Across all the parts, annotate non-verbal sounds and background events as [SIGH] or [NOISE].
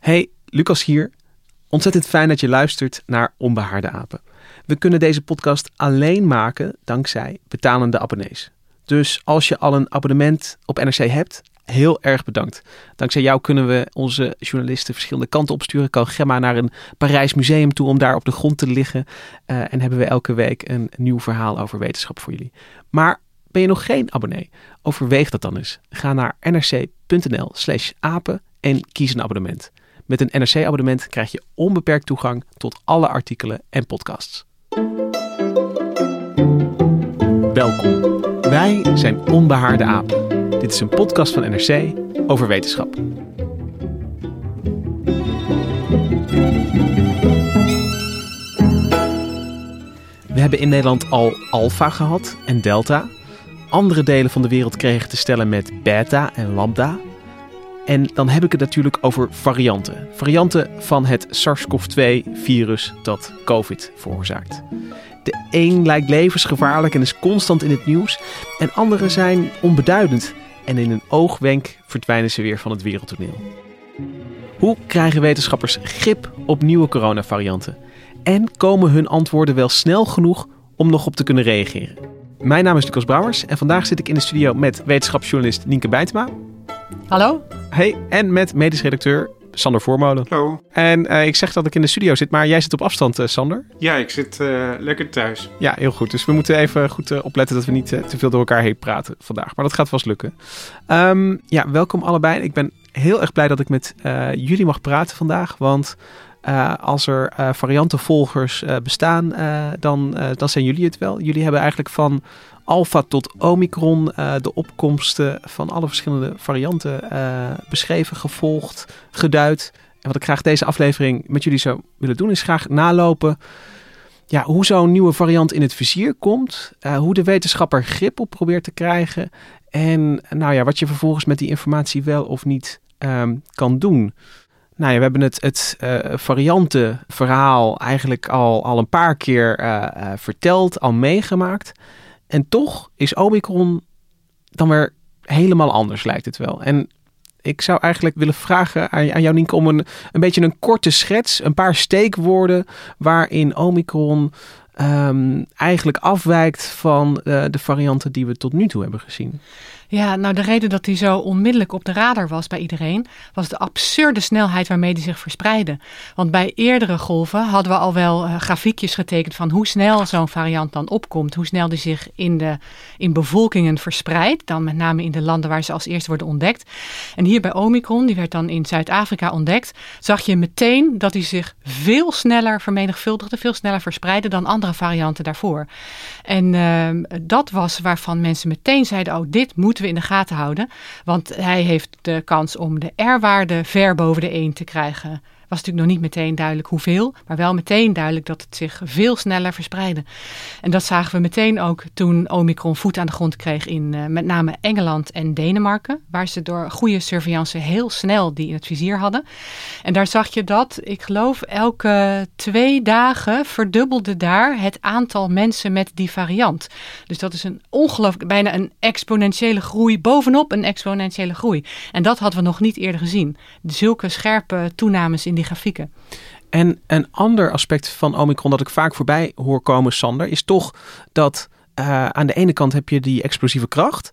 Hey, Lucas hier. Ontzettend fijn dat je luistert naar Onbehaarde Apen. We kunnen deze podcast alleen maken dankzij betalende abonnees. Dus als je al een abonnement op NRC hebt, heel erg bedankt. Dankzij jou kunnen we onze journalisten verschillende kanten opsturen. Kan Gemma naar een Parijs museum toe om daar op de grond te liggen. Uh, en hebben we elke week een nieuw verhaal over wetenschap voor jullie. Maar ben je nog geen abonnee? Overweeg dat dan eens. Ga naar nrc.nl slash apen en kies een abonnement. Met een NRC-abonnement krijg je onbeperkt toegang tot alle artikelen en podcasts. Welkom. Wij zijn Onbehaarde Apen. Dit is een podcast van NRC over wetenschap. We hebben in Nederland al alfa gehad en delta. Andere delen van de wereld kregen te stellen met beta en lambda. En dan heb ik het natuurlijk over varianten. Varianten van het SARS-CoV-2-virus dat COVID veroorzaakt. De een lijkt levensgevaarlijk en is constant in het nieuws. En andere zijn onbeduidend. En in een oogwenk verdwijnen ze weer van het wereldtoneel. Hoe krijgen wetenschappers grip op nieuwe coronavarianten? En komen hun antwoorden wel snel genoeg om nog op te kunnen reageren? Mijn naam is Lucas Brouwers en vandaag zit ik in de studio met wetenschapsjournalist Nienke Bijtema. Hallo. Hey, en met medisch redacteur Sander Voormolen. Hallo. En uh, ik zeg dat ik in de studio zit, maar jij zit op afstand, uh, Sander. Ja, ik zit uh, lekker thuis. Ja, heel goed. Dus we moeten even goed opletten dat we niet te veel door elkaar heen praten vandaag. Maar dat gaat vast lukken. Um, ja, welkom allebei. Ik ben heel erg blij dat ik met jullie mag praten vandaag. Want als er variantenvolgers bestaan, dan, dan zijn jullie het wel. Jullie hebben eigenlijk van alpha tot omicron uh, de opkomsten van alle verschillende varianten uh, beschreven, gevolgd, geduid. En wat ik graag deze aflevering met jullie zou willen doen, is graag nalopen ja, hoe zo'n nieuwe variant in het vizier komt, uh, hoe de wetenschapper grip op probeert te krijgen en nou ja, wat je vervolgens met die informatie wel of niet um, kan doen. Nou ja, we hebben het, het variantenverhaal eigenlijk al, al een paar keer verteld, al meegemaakt. En toch is Omicron dan weer helemaal anders, lijkt het wel. En ik zou eigenlijk willen vragen aan, jou, Nienke, om een, een beetje een korte schets, een paar steekwoorden waarin Omicron um, eigenlijk afwijkt van uh, de varianten die we tot nu toe hebben gezien. Ja, nou de reden dat hij zo onmiddellijk op de radar was bij iedereen, was de absurde snelheid waarmee hij zich verspreidde. Want bij eerdere golven hadden we al wel uh, grafiekjes getekend van hoe snel zo'n variant dan opkomt, hoe snel die zich in, de, in bevolkingen verspreidt, dan met name in de landen waar ze als eerste worden ontdekt. En hier bij Omicron, die werd dan in Zuid-Afrika ontdekt, zag je meteen dat hij zich veel sneller vermenigvuldigde, veel sneller verspreidde dan andere varianten daarvoor. En uh, dat was waarvan mensen meteen zeiden, oh dit moet moeten we in de gaten houden. Want hij heeft de kans om de R-waarde ver boven de 1 te krijgen was natuurlijk nog niet meteen duidelijk hoeveel, maar wel meteen duidelijk dat het zich veel sneller verspreidde. En dat zagen we meteen ook toen Omicron voet aan de grond kreeg in uh, met name Engeland en Denemarken, waar ze door goede surveillance heel snel die in het vizier hadden. En daar zag je dat, ik geloof, elke twee dagen verdubbelde daar het aantal mensen met die variant. Dus dat is een ongelooflijk, bijna een exponentiële groei bovenop een exponentiële groei. En dat hadden we nog niet eerder gezien. Zulke scherpe toenames in grafieken. En een ander aspect van Omicron dat ik vaak voorbij hoor komen, Sander, is toch dat uh, aan de ene kant heb je die explosieve kracht.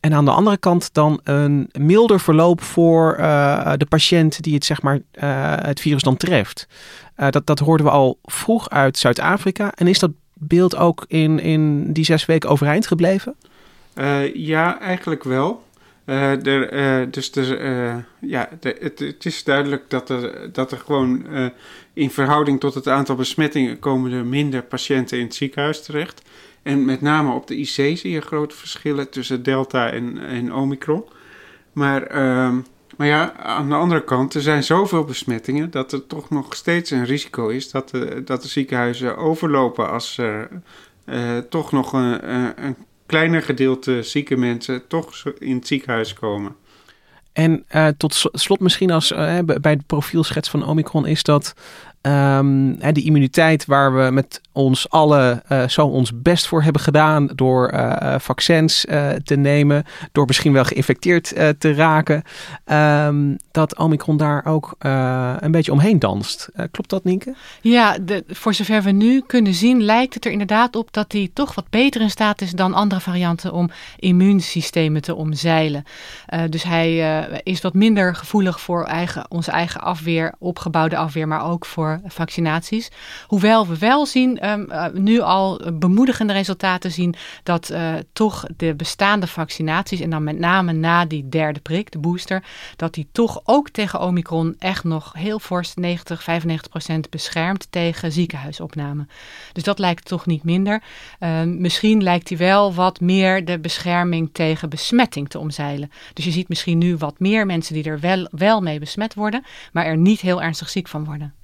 En aan de andere kant dan een milder verloop voor uh, de patiënt die het, zeg maar, uh, het virus dan treft. dat, dat hoorden we al vroeg uit Zuid-Afrika. En is dat beeld ook in, in die zes weken overeind gebleven? ja, eigenlijk wel. Uh, er, uh, dus uh, ja, het, het, is duidelijk dat er, dat er gewoon in verhouding tot het aantal besmettingen komen er minder patiënten in het ziekenhuis terecht. En met name op de IC zie je grote verschillen tussen Delta en, en Omicron. Maar, ehm, maar ja, aan de andere kant, er zijn zoveel besmettingen dat er toch nog steeds een risico is dat de, dat de ziekenhuizen overlopen als er toch nog een, een kleiner gedeelte zieke mensen toch in het ziekenhuis komen. En uh, tot slot misschien als uh, bij het profielschets van Omicron is dat um, de immuniteit waar we met ons allen uh, zo ons best voor hebben gedaan door uh, vaccins uh, te nemen, door misschien wel geïnfecteerd te raken, um, dat Omicron daar ook een beetje omheen danst. klopt dat, Nienke? Ja, de, voor zover we nu kunnen zien, lijkt het er inderdaad op dat hij toch wat beter in staat is dan andere varianten om immuunsystemen te omzeilen. dus hij is wat minder gevoelig voor eigen, onze eigen afweer, opgebouwde afweer, maar ook voor vaccinaties. Hoewel we wel zien um, uh, nu al bemoedigende resultaten zien dat uh, toch de bestaande vaccinaties, en dan met name na die derde prik, de booster, dat die toch ook tegen Omicron echt nog heel fors 90, 95 procent beschermt tegen ziekenhuisopname. Dus dat lijkt toch niet minder. Uh, misschien lijkt hij wel wat meer de bescherming tegen besmetting te omzeilen. Dus je ziet misschien nu wat meer mensen die er wel, wel mee besmet worden, maar er niet heel ernstig ziek van worden.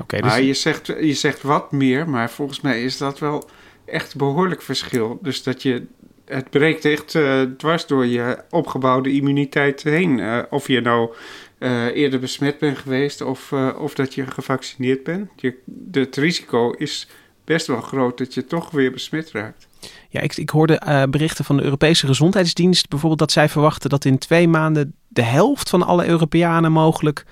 Okay, dus... Je zegt, je zegt wat meer, maar volgens mij is dat wel echt behoorlijk verschil. Dus dat je, het breekt echt uh, dwars door je opgebouwde immuniteit heen. Uh, of je nou uh, eerder besmet bent geweest of, of dat je gevaccineerd bent. Je, het risico is best wel groot dat je toch weer besmet raakt. Ja, ik, ik hoorde berichten van de Europese Gezondheidsdienst bijvoorbeeld dat zij verwachten dat in twee maanden de helft van alle Europeanen mogelijk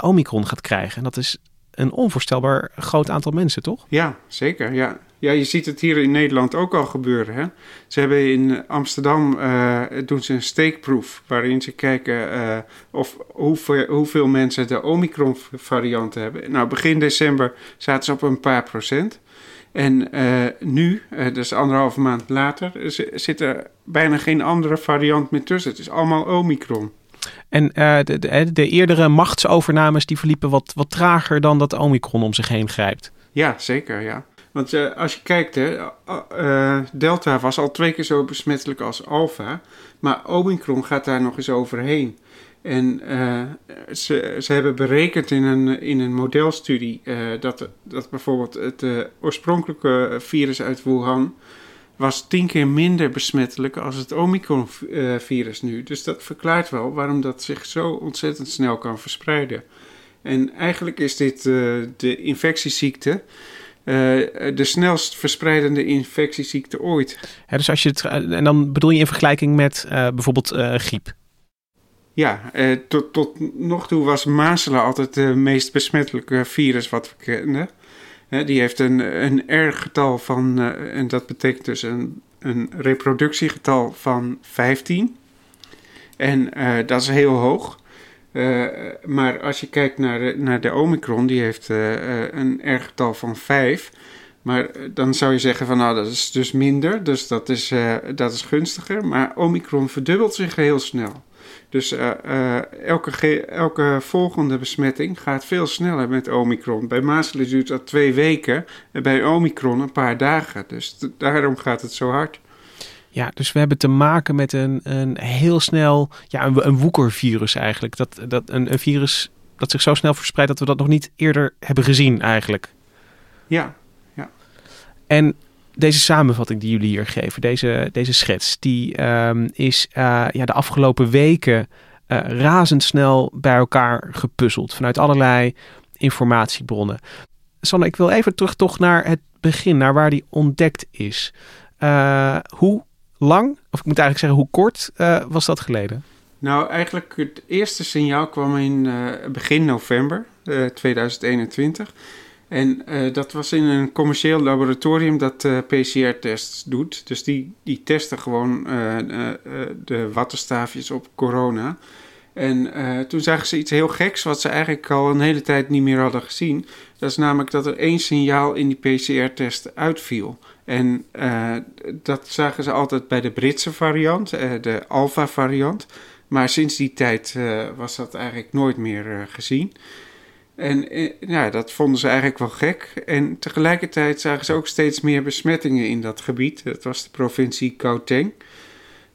Omicron gaat krijgen. En dat is een onvoorstelbaar groot aantal mensen, toch? Ja, zeker. Ja. ja, je ziet het hier in Nederland ook al gebeuren. Hè? Ze hebben in Amsterdam uh, doen ze een steekproef waarin ze kijken uh, of hoeveel, hoeveel mensen de Omicron-variant hebben. Nou, begin december zaten ze op een paar procent. En uh, nu, dus anderhalve maand later, zit er bijna geen andere variant meer tussen. Het is allemaal Omicron. En uh, de, de, de, eerdere machtsovernames die verliepen wat, wat trager dan dat Omicron om zich heen grijpt. Ja, zeker, ja. Want uh, als je kijkt, hè, uh, Delta was al twee keer zo besmettelijk als Alpha, maar Omicron gaat daar nog eens overheen. En ze, ze hebben berekend in een, in een modelstudie dat, dat bijvoorbeeld het oorspronkelijke virus uit Wuhan was tien keer minder besmettelijk als het Omicron-virus nu. Dus dat verklaart wel waarom dat zich zo ontzettend snel kan verspreiden. En eigenlijk is dit uh, de infectieziekte. Uh, de snelst verspreidende infectieziekte ooit. dus als je het, en dan bedoel je in vergelijking met uh, bijvoorbeeld griep? Ja, tot, tot nog toe was mazelen altijd het meest besmettelijke virus wat we kenden die heeft een, een R-getal van, uh, en dat betekent dus een, een reproductiegetal van 15. En uh, dat is heel hoog. Uh, maar als je kijkt naar de, naar de Omicron, die heeft een R-getal van 5. Maar dan zou je zeggen van nou dat is dus minder, dus dat is, dat is gunstiger. Maar Omicron verdubbelt zich heel snel. Dus uh, uh, elke, elke volgende besmetting gaat veel sneller met Omicron. Bij mazelen duurt dat twee weken en bij Omicron een paar dagen. Dus daarom gaat het zo hard. Ja, dus we hebben te maken met een, een heel snel, ja, een, een woekervirus eigenlijk. Dat, dat, een, een virus dat zich zo snel verspreidt dat we dat nog niet eerder hebben gezien eigenlijk. Ja, ja. En deze samenvatting die jullie hier geven, deze, deze schets, die um, is uh, ja, de afgelopen weken uh, razendsnel bij elkaar gepuzzeld vanuit allerlei informatiebronnen. Sanne, ik wil even terug toch naar het begin, naar waar die ontdekt is. Uh, hoe lang, of ik moet eigenlijk zeggen hoe kort, was dat geleden? Nou, eigenlijk het eerste signaal kwam in begin november 2021. En uh, dat was in een commercieel laboratorium dat uh, PCR-tests doet. Dus die, die testen gewoon uh, de wattenstaafjes op corona. En toen zagen ze iets heel geks, wat ze eigenlijk al een hele tijd niet meer hadden gezien. Dat is namelijk dat er één signaal in die PCR-test uitviel. En dat zagen ze altijd bij de Britse variant, de Alpha-variant. Maar sinds die tijd was dat eigenlijk nooit meer gezien. En eh, ja, dat vonden ze eigenlijk wel gek. En tegelijkertijd zagen ze ook steeds meer besmettingen in dat gebied. Dat was de provincie Gauteng.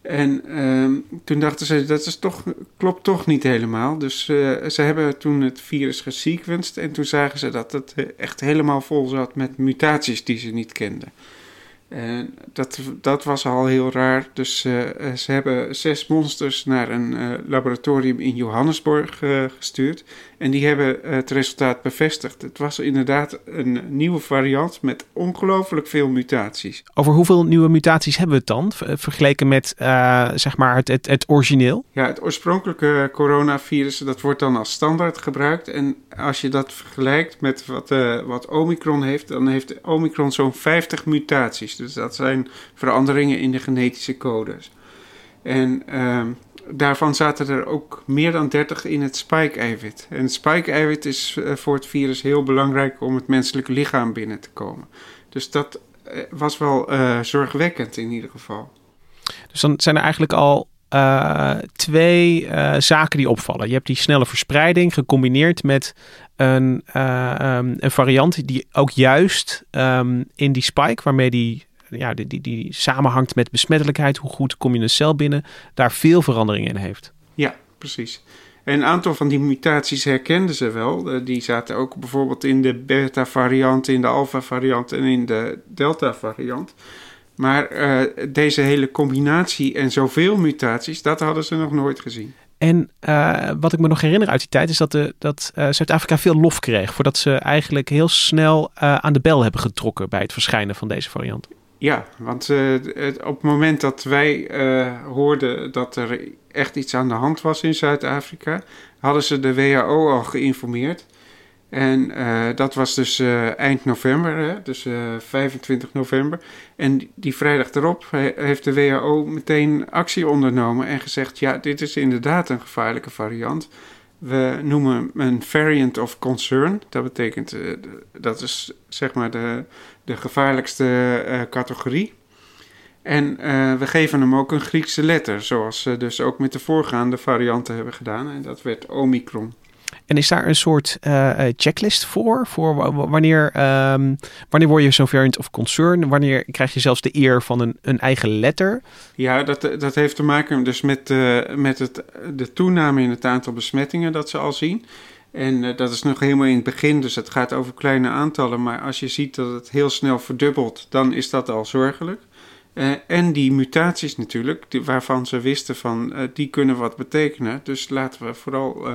En ehm, toen dachten ze, dat is toch, klopt toch niet helemaal. Dus uh, ze hebben toen het virus gesequenced en toen zagen ze dat het echt helemaal vol zat met mutaties die ze niet kenden. En dat, dat was al heel raar. Dus uh, ze hebben zes monsters naar een uh, laboratorium in Johannesburg uh, gestuurd. En die hebben het resultaat bevestigd. Het was inderdaad een nieuwe variant met ongelooflijk veel mutaties. Over hoeveel nieuwe mutaties hebben we het dan? Vergeleken met zeg maar het, het, het origineel? Ja, het oorspronkelijke coronavirus dat wordt dan als standaard gebruikt. En als je dat vergelijkt met wat, wat Omicron heeft, dan heeft Omicron zo'n 50 mutaties. Dus dat zijn veranderingen in de genetische codes. En uh, daarvan zaten er ook meer dan 30 in het spike-eiwit. En het spike-eiwit is uh, voor het virus heel belangrijk om het menselijke lichaam binnen te komen. Dus dat uh, was wel uh, zorgwekkend in ieder geval. Dus dan zijn er eigenlijk al twee zaken die opvallen. Je hebt die snelle verspreiding gecombineerd met een, um, een variant die ook juist um, in die spike, waarmee die, ja, die, die, die samenhangt met besmettelijkheid, hoe goed kom je een cel binnen, daar veel veranderingen in heeft. Ja, precies. En een aantal van die mutaties herkenden ze wel. Die zaten ook bijvoorbeeld in de beta-variant, in de alpha-variant en in de delta-variant. Maar uh, deze hele combinatie en zoveel mutaties, dat hadden ze nog nooit gezien. En uh, wat ik me nog herinner uit die tijd is dat, de, dat uh, Zuid-Afrika veel lof kreeg. Voordat ze eigenlijk heel snel aan de bel hebben getrokken bij het verschijnen van deze variant. Ja, want het, op het moment dat wij hoorden dat er echt iets aan de hand was in Zuid-Afrika, hadden ze de WHO al geïnformeerd. En uh, dat was dus eind november, hè? dus uh, 25 november. En die vrijdag erop heeft de WHO meteen actie ondernomen en gezegd: ja, dit is inderdaad een gevaarlijke variant. We noemen een variant of concern. Dat betekent, dat is zeg maar de, de gevaarlijkste categorie. En we geven hem ook een Griekse letter, zoals ze dus ook met de voorgaande varianten hebben gedaan. En dat werd Omicron. En is daar een soort uh, checklist voor? Voor wanneer, um, wanneer word je zo'n variant of concern? Wanneer krijg je zelfs de eer van een, een eigen letter? Ja, dat, dat heeft te maken dus met, uh, met het, de toename in het aantal besmettingen dat ze al zien. En uh, dat is nog helemaal in het begin, dus het gaat over kleine aantallen. Maar als je ziet dat het heel snel verdubbelt, dan is dat al zorgelijk. Uh, en die mutaties natuurlijk, die, waarvan ze wisten van, uh, die kunnen wat betekenen. Dus laten we vooral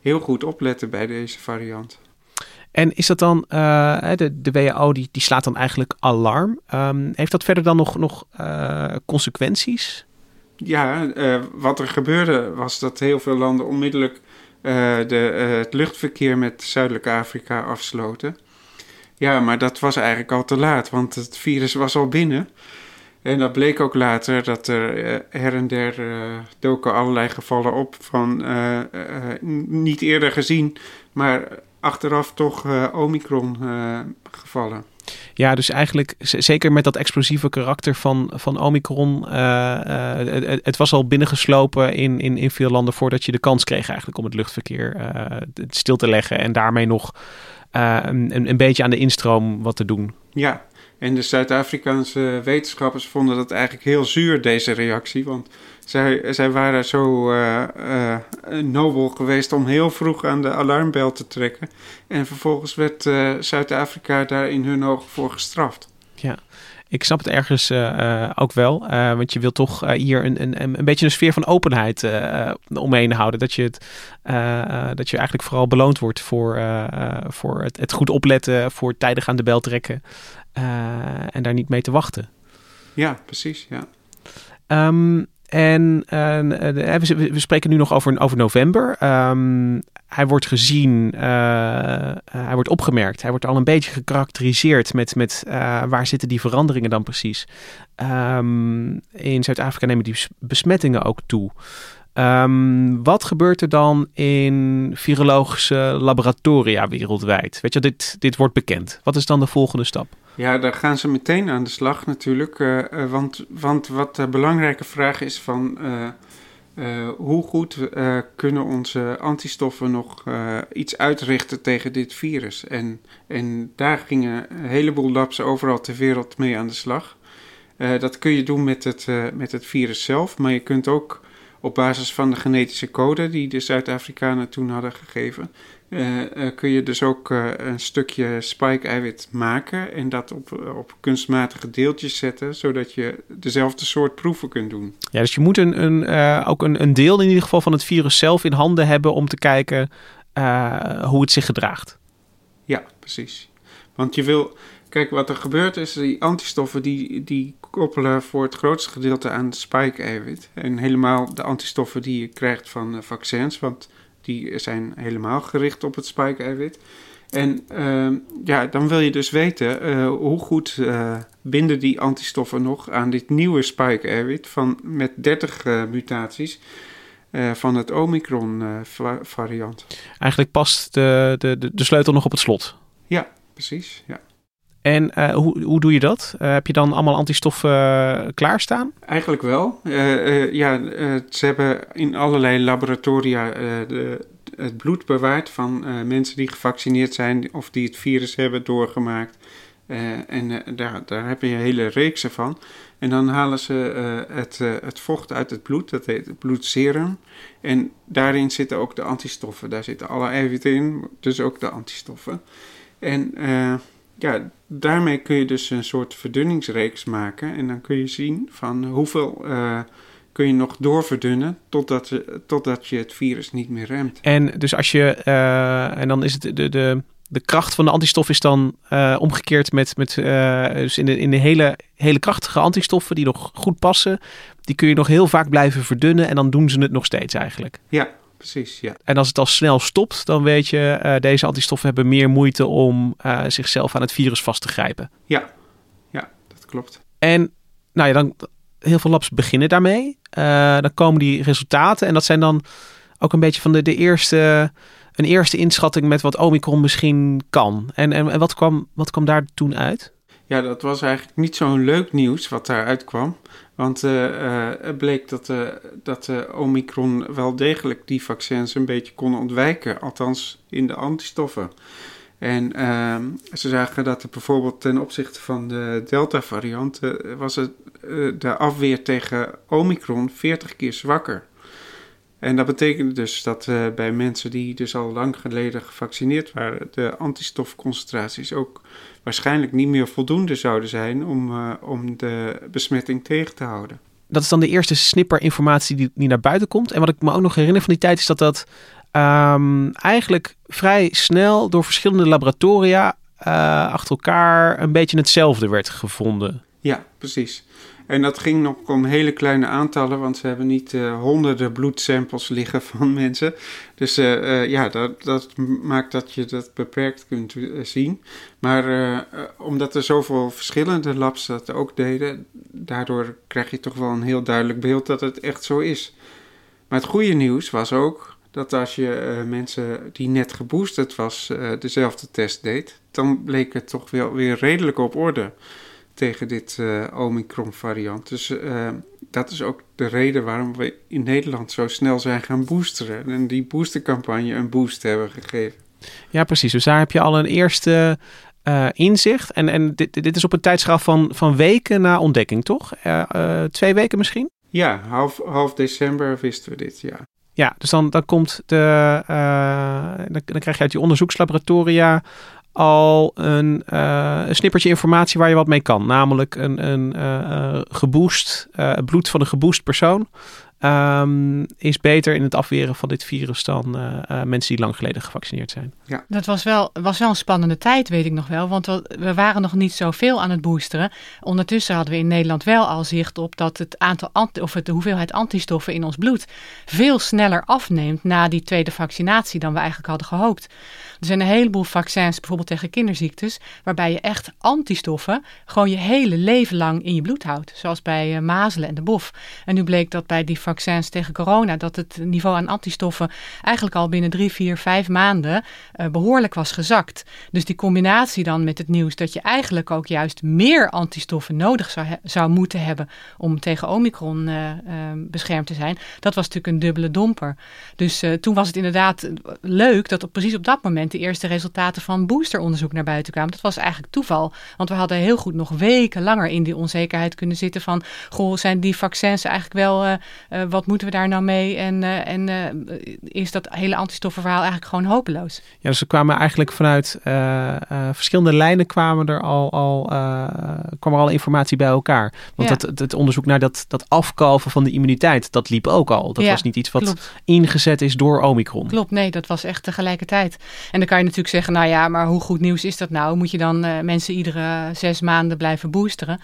heel goed opletten bij deze variant. En is dat dan, de, de WHO die, die slaat dan eigenlijk alarm. Um, heeft dat verder dan nog, nog consequenties? Ja, wat er gebeurde was dat heel veel landen onmiddellijk de, het luchtverkeer met Zuidelijk Afrika afsloten. Ja, maar dat was eigenlijk al te laat, want het virus was al binnen. En dat bleek ook later dat er uh, her en der doken allerlei gevallen op van niet eerder gezien, maar achteraf toch Omicron gevallen. Ja, dus eigenlijk zeker met dat explosieve karakter van, van Omicron. Het, het, was al binnengeslopen in, in, in veel landen voordat je de kans kreeg eigenlijk om het luchtverkeer stil te leggen en daarmee nog een, een beetje aan de instroom wat te doen. Ja, en de Zuid-Afrikaanse wetenschappers vonden dat eigenlijk heel zuur, deze reactie. Want zij, zij waren zo uh, uh, nobel geweest om heel vroeg aan de alarmbel te trekken. En vervolgens werd uh, Zuid-Afrika daar in hun ogen voor gestraft. Ja. Ik snap het ergens ook wel, want je wilt toch hier een, een, een beetje een sfeer van openheid omheen houden. Dat je, het, dat je eigenlijk vooral beloond wordt voor, voor het, het goed opletten, voor tijdig aan de bel trekken. En daar niet mee te wachten. Ja, precies. Ja. Um, en uh, we, we, spreken nu nog over, over november. Um, hij wordt gezien, hij wordt opgemerkt, hij wordt al een beetje gekarakteriseerd met, met waar zitten die veranderingen dan precies. Um, in Zuid-Afrika nemen die besmettingen ook toe. Um, wat gebeurt er dan in virologische laboratoria wereldwijd? Weet je, dit, dit wordt bekend. Wat is dan de volgende stap? Ja, daar gaan ze meteen aan de slag natuurlijk. Uh, uh, want, want wat de belangrijke vraag is van... Uh, hoe goed kunnen onze antistoffen nog iets uitrichten tegen dit virus? En, en daar gingen een heleboel labs overal ter wereld mee aan de slag. dat kun je doen met het, met het virus zelf, maar je kunt ook op basis van de genetische code die de Zuid-Afrikanen toen hadden gegeven, uh, uh, kun je dus ook uh, een stukje spike-eiwit maken en dat op, op kunstmatige deeltjes zetten, zodat je dezelfde soort proeven kunt doen. Ja, dus je moet een, een, ook een, een deel in ieder geval van het virus zelf in handen hebben om te kijken hoe het zich gedraagt. Ja, precies. Want je wil, kijk, wat er gebeurt is, die antistoffen die, die koppelen voor het grootste gedeelte aan spike-eiwit. En helemaal de antistoffen die je krijgt van vaccins, want die zijn helemaal gericht op het spike-eiwit. En uh, ja, dan wil je dus weten uh, hoe goed uh, binden die antistoffen nog aan dit nieuwe spike-eiwit van met 30 uh, mutaties van het Omicron-variant. Eigenlijk past de, de, de sleutel nog op het slot. Ja, precies. Ja. En uh, hoe, hoe doe je dat? Uh, heb je dan allemaal antistoffen uh, klaarstaan? Eigenlijk wel. ja, ze hebben in allerlei laboratoria de, het bloed bewaard van mensen die gevaccineerd zijn of die het virus hebben doorgemaakt. en daar, daar heb je hele reeks van. En dan halen ze het, het vocht uit het bloed, dat heet het bloedserum. En daarin zitten ook de antistoffen. Daar zitten alle eiwitten in, dus ook de antistoffen. En ja, daarmee kun je dus een soort verdunningsreeks maken. En dan kun je zien van hoeveel uh, kun je nog doorverdunnen totdat, totdat je het virus niet meer remt. En dus als je, uh, en dan is het de, de, de kracht van de antistof is dan uh, omgekeerd met, met dus in de, in de hele, hele krachtige antistoffen die nog goed passen, die kun je nog heel vaak blijven verdunnen en dan doen ze het nog steeds eigenlijk. Ja, precies. Ja. En als het al snel stopt, dan weet je, uh, deze antistoffen hebben meer moeite om uh, zichzelf aan het virus vast te grijpen. Ja, ja, dat klopt. En nou ja, dan heel veel labs beginnen daarmee. Uh, dan komen die resultaten en dat zijn dan ook een beetje van de, de eerste, een eerste inschatting met wat Omicron misschien kan. En, en, en wat, kwam, wat kwam daar toen uit? Ja, dat was eigenlijk niet zo'n leuk nieuws wat daaruit kwam. Want uh, uh, het bleek dat, uh, dat Omicron wel degelijk die vaccins een beetje kon ontwijken, althans in de antistoffen. En ehm, ze zagen dat er bijvoorbeeld ten opzichte van de Delta-variant was het, de afweer tegen Omicron 40 keer zwakker. En dat betekent dus dat bij mensen die dus al lang geleden gevaccineerd waren, de antistofconcentraties ook waarschijnlijk niet meer voldoende zouden zijn om, uh, om de besmetting tegen te houden. Dat is dan de eerste snipper informatie die, die naar buiten komt. En wat ik me ook nog herinner van die tijd is dat dat um, eigenlijk vrij snel door verschillende laboratoria uh, achter elkaar een beetje hetzelfde werd gevonden. Ja, precies. En dat ging nog om hele kleine aantallen, want ze hebben niet uh, honderden bloedsamples liggen [LAUGHS] van mensen. Dus uh, uh, ja, dat, dat, maakt dat je dat beperkt kunt zien. Maar omdat er zoveel verschillende labs dat ook deden, daardoor krijg je toch wel een heel duidelijk beeld dat het echt zo is. Maar het goede nieuws was ook dat als je mensen die net geboosterd was dezelfde test deed, dan bleek het toch wel weer redelijk op orde tegen dit uh, Omicron-variant. Dus uh, dat is ook de reden waarom we in Nederland zo snel zijn gaan boosteren. En die boostercampagne een boost hebben gegeven. Ja, precies. Dus daar heb je al een eerste uh, inzicht. En, en dit, dit is op een tijdschaal van, van weken na ontdekking, toch? twee weken misschien? Ja, half, half december wisten we dit, ja. Ja, dus dan, dan komt de. dan, dan krijg je uit die onderzoekslaboratoria al een, uh, een, snippertje informatie waar je wat mee kan. Namelijk een, een uh, geboost, uh, bloed van een geboost persoon. Um, is beter in het afweren van dit virus dan mensen die lang geleden gevaccineerd zijn. Ja. Dat was wel, was wel een spannende tijd, weet ik nog wel. Want we, we waren nog niet zoveel aan het boosteren. Ondertussen hadden we in Nederland wel al zicht op dat het aantal of het, de hoeveelheid antistoffen in ons bloed veel sneller afneemt na die tweede vaccinatie dan we eigenlijk hadden gehoopt. Er zijn een heleboel vaccins, bijvoorbeeld tegen kinderziektes, waarbij je echt antistoffen gewoon je hele leven lang in je bloed houdt. Zoals bij uh, mazelen en de bof. En nu bleek dat bij die vaccins tegen corona, dat het niveau aan antistoffen eigenlijk al binnen drie, vier, vijf maanden uh, behoorlijk was gezakt. Dus die combinatie dan met het nieuws dat je eigenlijk ook juist meer antistoffen nodig zou, zou moeten hebben om tegen Omicron uh, beschermd te zijn, dat was natuurlijk een dubbele domper. Dus toen was het inderdaad leuk dat op, precies op dat moment de eerste resultaten van boosteronderzoek naar buiten kwamen. Dat was eigenlijk toeval, want we hadden heel goed nog weken langer in die onzekerheid kunnen zitten van, goh, zijn die vaccins eigenlijk wel, uh, uh, wat moeten we daar nou mee? En, uh, en is dat hele antistoffenverhaal eigenlijk gewoon hopeloos? Ja, dus er kwamen eigenlijk vanuit verschillende lijnen kwamen er al, al, kwam er al informatie bij elkaar. Want ja. het, het, onderzoek naar dat, dat afkalven van de immuniteit, dat liep ook al. Dat ja, was niet iets wat klopt. ingezet is door Omicron. Klopt, nee, dat was echt tegelijkertijd. En dan kan je natuurlijk zeggen, nou ja, maar hoe goed nieuws is dat nou? Moet je dan mensen iedere zes maanden blijven boosteren?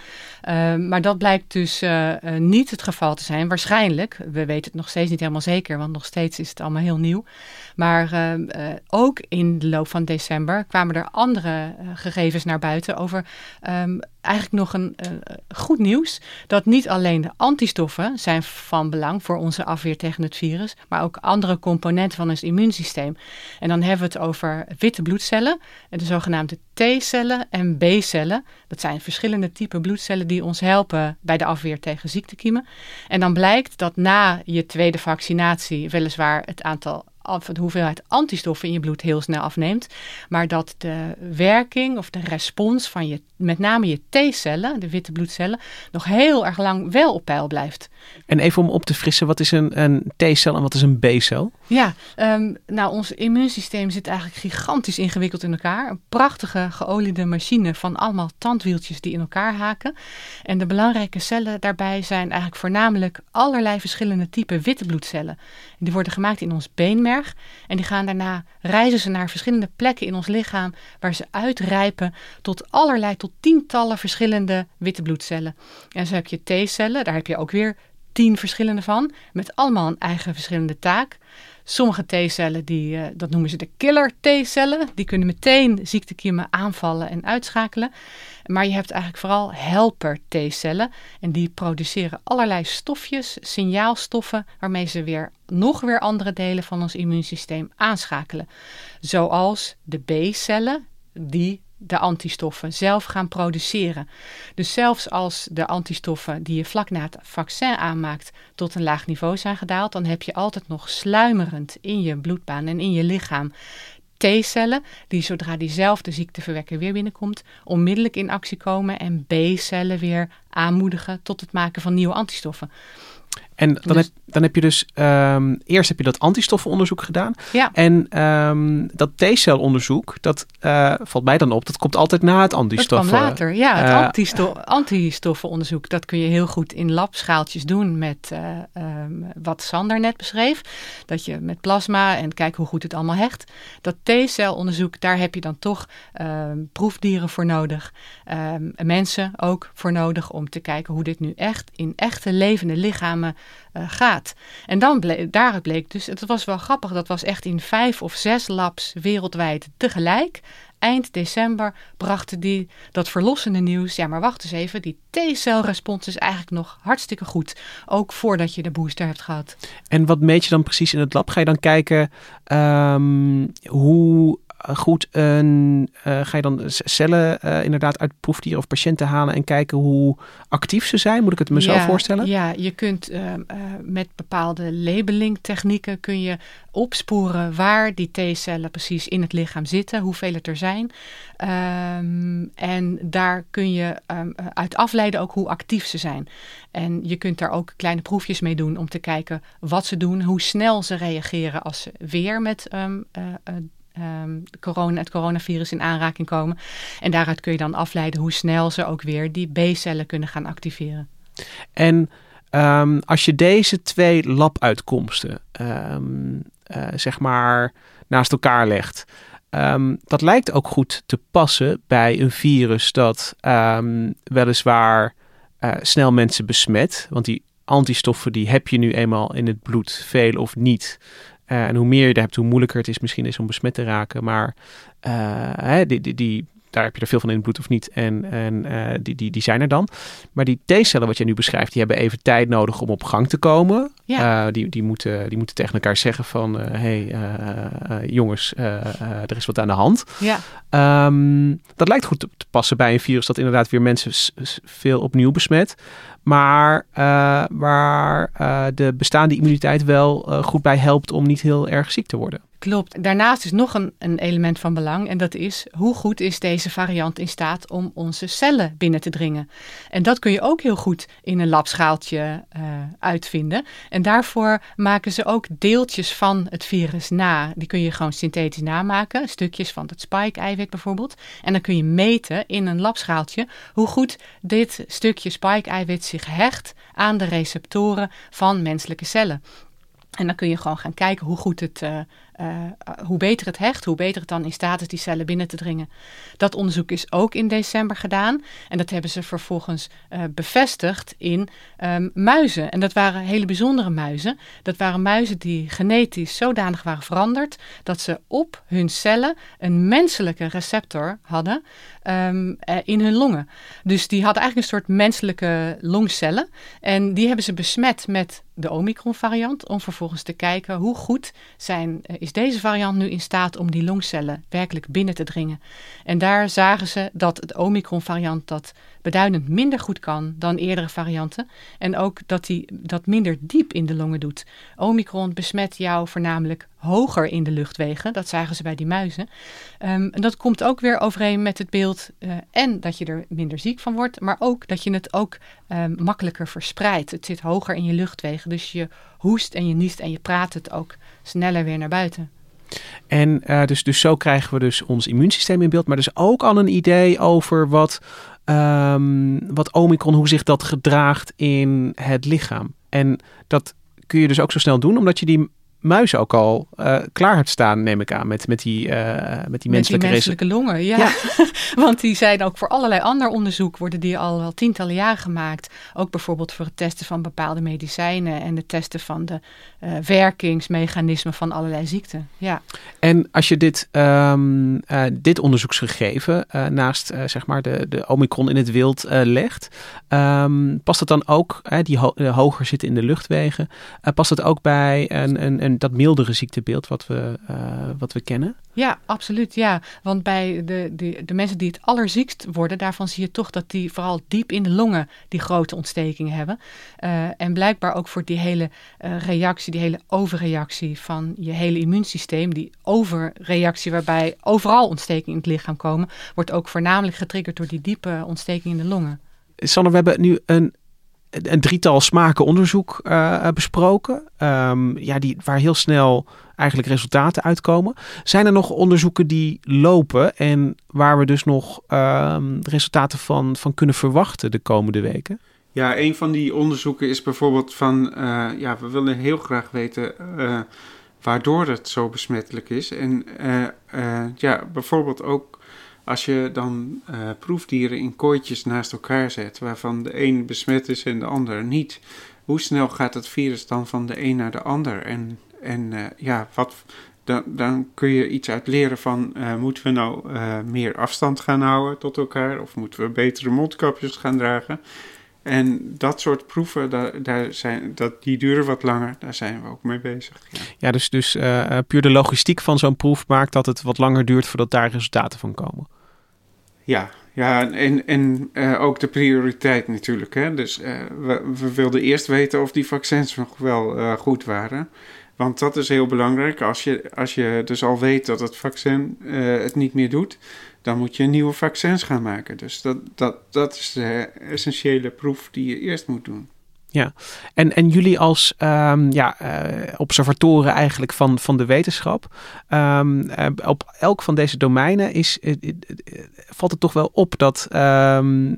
Maar dat blijkt dus uh, uh, niet het geval te zijn. Waarschijnlijk, we weten het nog steeds niet helemaal zeker, want nog steeds is het allemaal heel nieuw. Maar uh, ook in de loop van december kwamen er andere gegevens naar buiten over um, eigenlijk nog een goed nieuws. Dat niet alleen de antistoffen zijn van belang voor onze afweer tegen het virus, maar ook andere componenten van ons immuunsysteem. En dan hebben we het over witte bloedcellen, de zogenaamde T-cellen en B-cellen. Dat zijn verschillende typen bloedcellen die ons helpen bij de afweer tegen ziektekiemen. En dan blijkt dat na je tweede vaccinatie weliswaar het aantal of de hoeveelheid antistoffen in je bloed heel snel afneemt. Maar dat de werking of de respons van je, met name je T-cellen, de witte bloedcellen, nog heel erg lang wel op peil blijft. En even om op te frissen, wat is een, een T-cel en wat is een B-cel? Ja, um, nou ons immuunsysteem zit eigenlijk gigantisch ingewikkeld in elkaar. Een prachtige geoliede machine van allemaal tandwieltjes die in elkaar haken. En de belangrijke cellen daarbij zijn eigenlijk voornamelijk allerlei verschillende typen witte bloedcellen. Die worden gemaakt in ons beenmerg en die gaan daarna reizen ze naar verschillende plekken in ons lichaam waar ze uitrijpen tot allerlei, tot tientallen verschillende witte bloedcellen. En zo heb je T-cellen, daar heb je ook weer tien verschillende van, met allemaal een eigen verschillende taak. Sommige T-cellen, die, uh, dat noemen ze de killer T-cellen, die kunnen meteen ziektekiemen aanvallen en uitschakelen. Maar je hebt eigenlijk vooral helper T-cellen en die produceren allerlei stofjes, signaalstoffen, waarmee ze weer nog weer andere delen van ons immuunsysteem aanschakelen. Zoals de B-cellen, die de antistoffen zelf gaan produceren. Dus zelfs als de antistoffen die je vlak na het vaccin aanmaakt tot een laag niveau zijn gedaald, dan heb je altijd nog sluimerend in je bloedbaan en in je lichaam T-cellen, die zodra diezelfde ziekteverwekker weer binnenkomt, onmiddellijk in actie komen en B-cellen weer aanmoedigen tot het maken van nieuwe antistoffen. En dan, dus, heb, dan heb je dus um, eerst heb je dat antistoffenonderzoek gedaan. Ja. En um, dat T-celonderzoek, dat uh, valt mij dan op, dat komt altijd na het antistoffen. Dat kwam later, ja. Het uh, antisto antistoffenonderzoek, dat kun je heel goed in labschaaltjes doen met uh, um, wat Sander net beschreef. Dat je met plasma en kijk hoe goed het allemaal hecht. Dat T-celonderzoek, daar heb je dan toch proefdieren voor nodig. mensen ook voor nodig om te kijken hoe dit nu echt in echte levende lichamen uh, gaat. En dan bleek, daaruit bleek dus, het was wel grappig, dat was echt in vijf of zes labs wereldwijd tegelijk. Eind december brachten die dat verlossende nieuws. Ja, maar wacht eens even, die T-celrespons is eigenlijk nog hartstikke goed. Ook voordat je de booster hebt gehad. En wat meet je dan precies in het lab? Ga je dan kijken um, hoe goed een, uh, ga je dan cellen uh, inderdaad uit proefdieren of patiënten halen en kijken hoe actief ze zijn? Moet ik het me ja, voorstellen? Ja, je kunt uh, met bepaalde labeling technieken kun je opsporen waar die T-cellen precies in het lichaam zitten, hoeveel het er zijn. Um, en daar kun je um, uit afleiden ook hoe actief ze zijn. En je kunt daar ook kleine proefjes mee doen om te kijken wat ze doen, hoe snel ze reageren als ze weer met um, um, corona, het coronavirus in aanraking komen. En daaruit kun je dan afleiden hoe snel ze ook weer die B-cellen kunnen gaan activeren. En um, als je deze twee labuitkomsten um, zeg maar naast elkaar legt. dat lijkt ook goed te passen bij een virus dat weliswaar uh, snel mensen besmet. Want die antistoffen die heb je nu eenmaal in het bloed, veel of niet. Uh, en hoe meer je er hebt, hoe moeilijker het is misschien is om besmet te raken. Maar uh, die, die, die, daar heb je er veel van in het bloed of niet. En, en uh, die, die, die zijn er dan. Maar die T-cellen wat je nu beschrijft, die hebben even tijd nodig om op gang te komen. Ja. Uh, die, die, moeten, die moeten tegen elkaar zeggen van, hé hey, jongens, er is wat aan de hand. Ja. Um, dat lijkt goed te passen bij een virus dat inderdaad weer mensen veel opnieuw besmet. Maar waar de bestaande immuniteit wel goed bij helpt om niet heel erg ziek te worden. Klopt. Daarnaast is nog een, een, element van belang en dat is hoe goed is deze variant in staat om onze cellen binnen te dringen. En dat kun je ook heel goed in een labschaaltje uh, uitvinden. En daarvoor maken ze ook deeltjes van het virus na. Die kun je gewoon synthetisch namaken, stukjes van het spike-eiwit bijvoorbeeld. En dan kun je meten in een labschaaltje hoe goed dit stukje spike-eiwit zich hecht aan de receptoren van menselijke cellen. En dan kun je gewoon gaan kijken hoe goed het, uh, uh, hoe beter het hecht, hoe beter het dan in staat is die cellen binnen te dringen. Dat onderzoek is ook in december gedaan. En dat hebben ze vervolgens uh, bevestigd in um, muizen. En dat waren hele bijzondere muizen. Dat waren muizen die genetisch zodanig waren veranderd dat ze op hun cellen een menselijke receptor hadden um, in hun longen. Dus die hadden eigenlijk een soort menselijke longcellen. En die hebben ze besmet met de Omicron-variant om vervolgens te kijken hoe goed zijn, is deze variant nu in staat om die longcellen werkelijk binnen te dringen. En daar zagen ze dat het Omicron-variant dat beduidend minder goed kan dan eerdere varianten. En ook dat hij dat minder diep in de longen doet. Omicron besmet jou voornamelijk hoger in de luchtwegen. Dat zagen ze bij die muizen. Um, en dat komt ook weer overeen met het beeld uh, en dat je er minder ziek van wordt, maar ook dat je het ook um, makkelijker verspreidt. Het zit hoger in je luchtwegen, dus je hoest en je niest en je praat het ook sneller weer naar buiten. En uh, dus, dus zo krijgen we dus ons immuunsysteem in beeld, maar dus ook al een idee over wat, um, wat Omicron, hoe zich dat gedraagt in het lichaam. En dat kun je dus ook zo snel doen, omdat je die muis ook al uh, klaar hebt staan, neem ik aan, met, met, die, uh, met die menselijke, met die menselijke longen. Ja. ja. [LAUGHS] Want die zijn ook voor allerlei ander onderzoek, worden die al wel tientallen jaren gemaakt. Ook bijvoorbeeld voor het testen van bepaalde medicijnen en het testen van de uh, werkingsmechanismen van allerlei ziekten. Ja. En als je dit, um, dit onderzoeksgegeven naast zeg maar de, de Omicron in het wild legt, um, past het dan ook, die ho hoger zitten in de luchtwegen, past het ook bij een, een, een dat mildere ziektebeeld wat we, uh, wat we kennen? Ja, absoluut. Ja. Want bij de, de, de mensen die het allerziekst worden, daarvan zie je toch dat die vooral diep in de longen die grote ontstekingen hebben. Uh, en blijkbaar ook voor die hele uh, reactie, die hele overreactie van je hele immuunsysteem, die overreactie waarbij overal ontstekingen in het lichaam komen, wordt ook voornamelijk getriggerd door die diepe ontsteking in de longen. Sander, we hebben nu een een drietal smaken onderzoek uh, besproken. Um, ja, die, waar heel snel eigenlijk resultaten uitkomen. Zijn er nog onderzoeken die lopen en waar we dus nog um, resultaten van, van kunnen verwachten de komende weken? Ja, een van die onderzoeken is bijvoorbeeld van, uh, ja, we willen heel graag weten uh, waardoor het zo besmettelijk is. En ja, bijvoorbeeld ook als je dan uh, proefdieren in kooitjes naast elkaar zet, waarvan de een besmet is en de ander niet, hoe snel gaat het virus dan van de een naar de ander? En, en uh, ja, wat, dan, dan kun je iets uit leren van, uh, moeten we nou meer afstand gaan houden tot elkaar? Of moeten we betere mondkapjes gaan dragen? En dat soort proeven, daar, daar zijn, dat, die duren wat langer. Daar zijn we ook mee bezig. Ja, ja dus, dus uh, puur de logistiek van zo'n proef maakt dat het wat langer duurt voordat daar resultaten van komen. Ja, ja en, en uh, ook de prioriteit natuurlijk. Hè? Dus uh, we, we, wilden eerst weten of die vaccins nog wel goed waren. Want dat is heel belangrijk. Als je, als je dus al weet dat het vaccin het niet meer doet, dan moet je nieuwe vaccins gaan maken. Dus dat, dat, dat is de essentiële proef die je eerst moet doen. Ja, en, en jullie als um, ja, uh, observatoren eigenlijk van, van de wetenschap, um, uh, op elk van deze domeinen is, uh, valt het toch wel op dat um,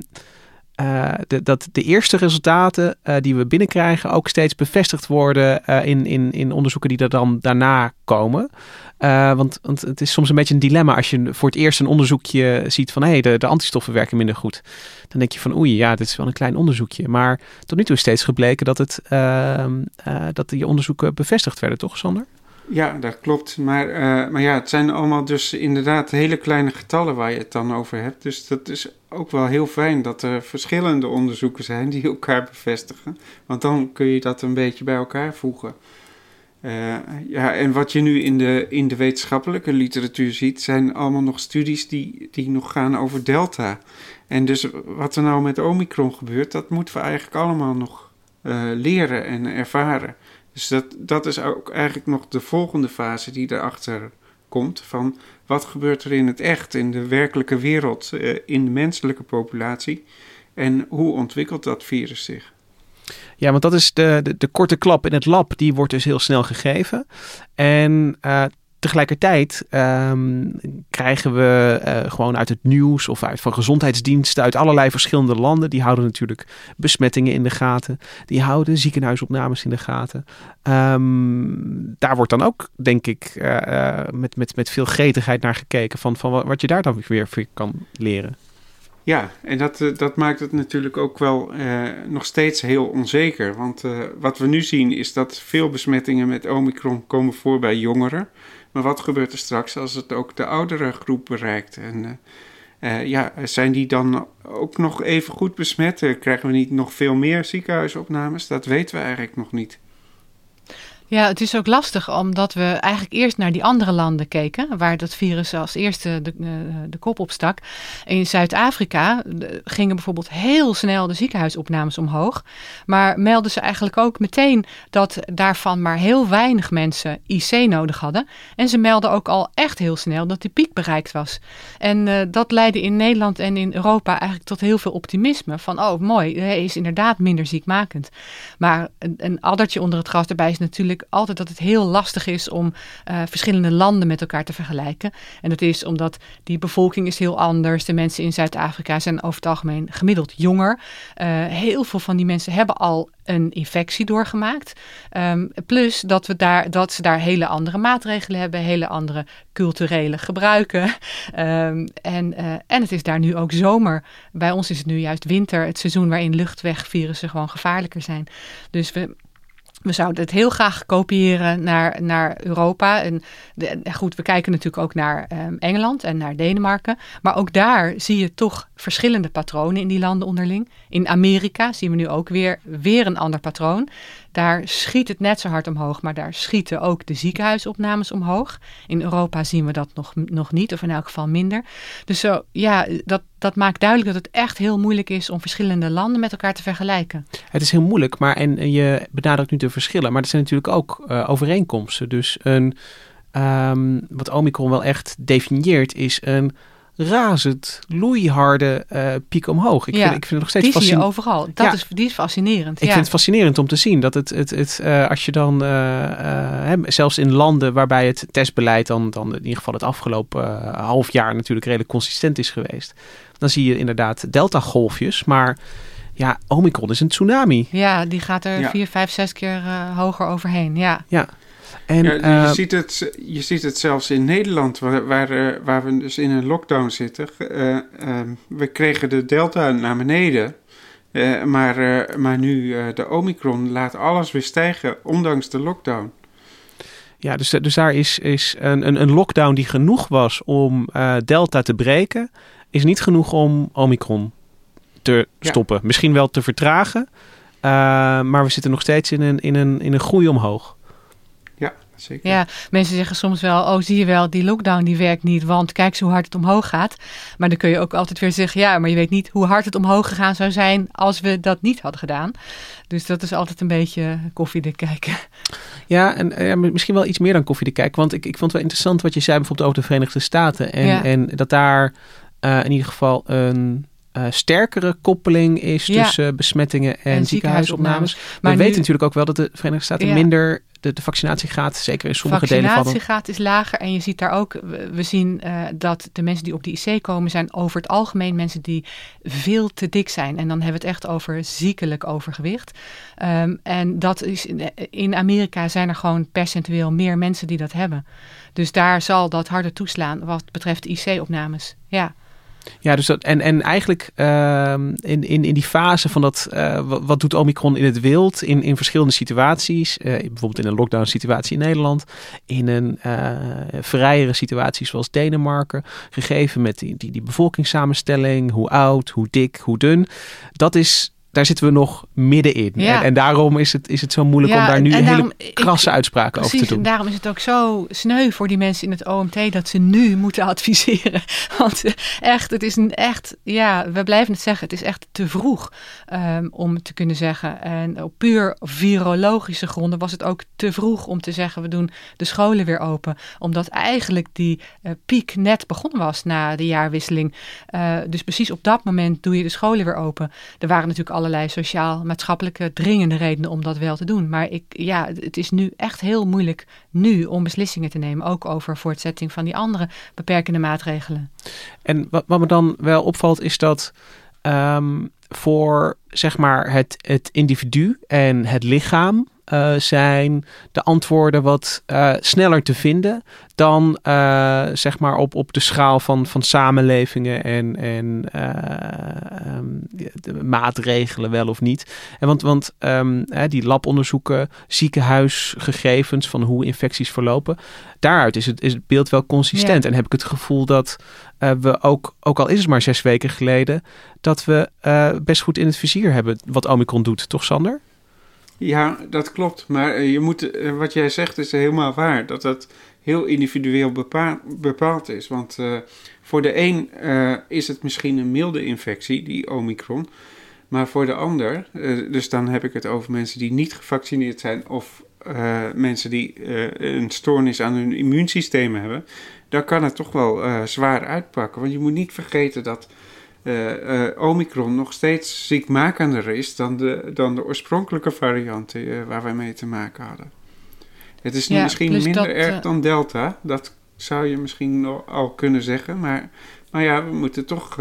de, dat de eerste resultaten uh, die we binnenkrijgen ook steeds bevestigd worden uh, in, in, in onderzoeken die er dan daarna komen. want, want het is soms een beetje een dilemma als je voor het eerst een onderzoekje ziet van hé, hey, de, de antistoffen werken minder goed. Dan denk je van oei, ja, dit is wel een klein onderzoekje. Maar tot nu toe is steeds gebleken dat, het, ehm, dat die onderzoeken bevestigd werden, toch Sander? Ja, dat klopt. Maar, uh, maar ja, het zijn allemaal dus inderdaad hele kleine getallen waar je het dan over hebt. Dus dat is ook wel heel fijn dat er verschillende onderzoeken zijn die elkaar bevestigen. Want dan kun je dat een beetje bij elkaar voegen. Uh, ja, en wat je nu in de, in de wetenschappelijke literatuur ziet, zijn allemaal nog studies die, die nog gaan over delta. En dus wat er nou met Omicron gebeurt, dat moeten we eigenlijk allemaal nog uh, leren en ervaren. Dus dat, dat is ook eigenlijk nog de volgende fase die erachter komt. Van wat gebeurt er in het echt, in de werkelijke wereld, uh, in de menselijke populatie. En hoe ontwikkelt dat virus zich? Ja, want dat is de, de, korte klap in het lab, die wordt dus heel snel gegeven. En uh, tegelijkertijd um, krijgen we uh, gewoon uit het nieuws of uit van gezondheidsdiensten uit allerlei verschillende landen. Die houden natuurlijk besmettingen in de gaten. Die houden ziekenhuisopnames in de gaten. Um, daar wordt dan ook, denk ik, uh, met, met, met veel gretigheid naar gekeken van, van wat je daar dan weer voor kan leren. Ja, en dat, dat maakt het natuurlijk ook wel eh, nog steeds heel onzeker. Want uh, wat we nu zien is dat veel besmettingen met Omicron komen voor bij jongeren. Maar wat gebeurt er straks als het ook de oudere groep bereikt? En uh, ja, zijn die dan ook nog even goed besmet? Krijgen we niet nog veel meer ziekenhuisopnames? Dat weten we eigenlijk nog niet. Ja, het is ook lastig omdat we eigenlijk eerst naar die andere landen keken, waar dat virus als eerste de, uh, de kop opstak. In Zuid-Afrika gingen bijvoorbeeld heel snel de ziekenhuisopnames omhoog, maar melden ze eigenlijk ook meteen dat daarvan maar heel weinig mensen IC nodig hadden. En ze melden ook al echt heel snel dat die piek bereikt was. En uh, dat leidde in Nederland en in Europa eigenlijk tot heel veel optimisme van, oh mooi, hij is inderdaad minder ziekmakend. Maar een, een addertje onder het gras erbij is natuurlijk altijd dat het heel lastig is om uh, verschillende landen met elkaar te vergelijken. En dat is omdat die bevolking is heel anders. De mensen in Zuid-Afrika zijn over het algemeen gemiddeld jonger. Uh, heel veel van die mensen hebben al een infectie doorgemaakt. Um, plus dat, we daar, dat ze daar hele andere maatregelen hebben, hele andere culturele gebruiken. Um, en, uh, en het is daar nu ook zomer. Bij ons is het nu juist winter, het seizoen waarin luchtwegvirussen gewoon gevaarlijker zijn. Dus we we zouden het heel graag kopiëren naar, naar Europa. En goed, we kijken natuurlijk ook naar um, Engeland en naar Denemarken. Maar ook daar zie je toch verschillende patronen in die landen onderling. In Amerika zien we nu ook weer, weer een ander patroon. Daar schiet het net zo hard omhoog, maar daar schieten ook de ziekenhuisopnames omhoog. In Europa zien we dat nog, nog niet, of in elk geval minder. Dus zo, ja, dat, dat maakt duidelijk dat het echt heel moeilijk is om verschillende landen met elkaar te vergelijken. Het is heel moeilijk, maar en je benadrukt nu de verschillen, maar er zijn natuurlijk ook uh, overeenkomsten. Dus een, um, wat Omicron wel echt definieert, is een razend loeiharde uh, piek omhoog. Ik, ja, vind, ik vind het nog steeds die zie je overal. Dat ja. is, die is fascinerend. Ik ja. vind het fascinerend om te zien dat het, het, het uh, als je dan, uh, hè, zelfs in landen waarbij het testbeleid dan, dan in ieder geval het afgelopen half jaar natuurlijk redelijk consistent is geweest, dan zie je inderdaad delta-golfjes, maar ja, Omicron is een tsunami. Ja, die gaat er ja. vier, vijf, zes keer hoger overheen. Ja. ja. En, ja, je, uh, ziet het, je ziet het zelfs in Nederland, waar, waar, waar we dus in een lockdown zitten. Uh, uh, we kregen de delta naar beneden. maar, maar nu de Omicron laat alles weer stijgen, ondanks de lockdown. Ja, dus, dus daar is, is een, een, een lockdown die genoeg was om delta te breken, is niet genoeg om Omicron te stoppen. Ja. Misschien wel te vertragen, maar we zitten nog steeds in een, in een, in een groei omhoog. Zeker. Ja, mensen zeggen soms wel, oh zie je wel, die lockdown die werkt niet, want kijk eens hoe hard het omhoog gaat. Maar dan kun je ook altijd weer zeggen, ja, maar je weet niet hoe hard het omhoog gegaan zou zijn als we dat niet hadden gedaan. Dus dat is altijd een beetje koffiedik kijken. Ja, en uh, misschien wel iets meer dan koffiedik kijken, want ik, ik vond het wel interessant wat je zei bijvoorbeeld over de Verenigde Staten. En, ja. en dat daar uh, in ieder geval een... Uh, sterkere koppeling is ja. tussen besmettingen en, en ziekenhuisopnames. Maar we nu, weten natuurlijk ook wel dat de Verenigde Staten ja. minder de, de vaccinatiegraad, zeker in sommige delen van... De vaccinatiegraad is lager en je ziet daar ook... We, zien uh, dat de mensen die op de IC komen zijn over het algemeen mensen die veel te dik zijn. En dan hebben we het echt over ziekelijk overgewicht. Um, en dat is... In Amerika zijn er gewoon percentueel meer mensen die dat hebben. Dus daar zal dat harder toeslaan wat betreft IC-opnames. Ja. Ja, dus dat, en, en eigenlijk ehm, in, in, in die fase van dat, uh, wat, doet Omicron in het wild, in, in verschillende situaties, uh, bijvoorbeeld in een lockdown situatie in Nederland, in een uh, vrijere situatie zoals Denemarken, gegeven met die, die, die bevolkingssamenstelling, hoe oud, hoe dik, hoe dun, dat is daar zitten we nog middenin. Ja. En, en, daarom is het, is het zo moeilijk om daar nu hele krasse uitspraken over te doen. En daarom is het ook zo sneu voor die mensen in het OMT dat ze nu moeten [LAUGHS] adviseren. Want eh, echt, het is een echt, ja, we blijven het zeggen, het is echt te vroeg um, om te kunnen zeggen. En op puur virologische gronden was het ook te vroeg om te zeggen, we doen de scholen weer open. Omdat eigenlijk die uh, piek net begonnen was na de jaarwisseling. Uh, dus precies op dat moment doe je de scholen weer open. Er waren natuurlijk alle allerlei sociaal-maatschappelijke dringende redenen om dat wel te doen. Maar ik, ja, het is nu echt heel moeilijk nu om beslissingen te nemen, ook over voortzetting van die andere beperkende maatregelen. En wat, wat me dan wel opvalt is dat um, voor zeg maar het, het individu en het lichaam uh, zijn de antwoorden wat uh, sneller te vinden dan uh, zeg maar op, op de schaal van, van samenlevingen en, en um, de maatregelen wel of niet. En want want um, die labonderzoeken, ziekenhuisgegevens van hoe infecties verlopen, daaruit is het, is het beeld wel consistent. En heb ik het gevoel dat we ook, ook al is het maar zes weken geleden, dat we best goed in het vizier hebben wat Omicron doet, toch Sander? Ja, dat klopt. Maar eh, je moet, eh, wat jij zegt is helemaal waar. Dat dat heel individueel bepaald is. Want uh, voor de een is het misschien een milde infectie, die Omicron. Maar voor de ander, dus dan heb ik het over mensen die niet gevaccineerd zijn of mensen die een stoornis aan hun immuunsysteem hebben, dan kan het toch wel zwaar uitpakken. Want je moet niet vergeten dat Omicron nog steeds ziekmakender is dan de, dan de oorspronkelijke varianten uh, waar wij mee te maken hadden. Het is misschien minder erg dan Delta, dat zou je misschien al kunnen zeggen, maar, maar ja, we moeten toch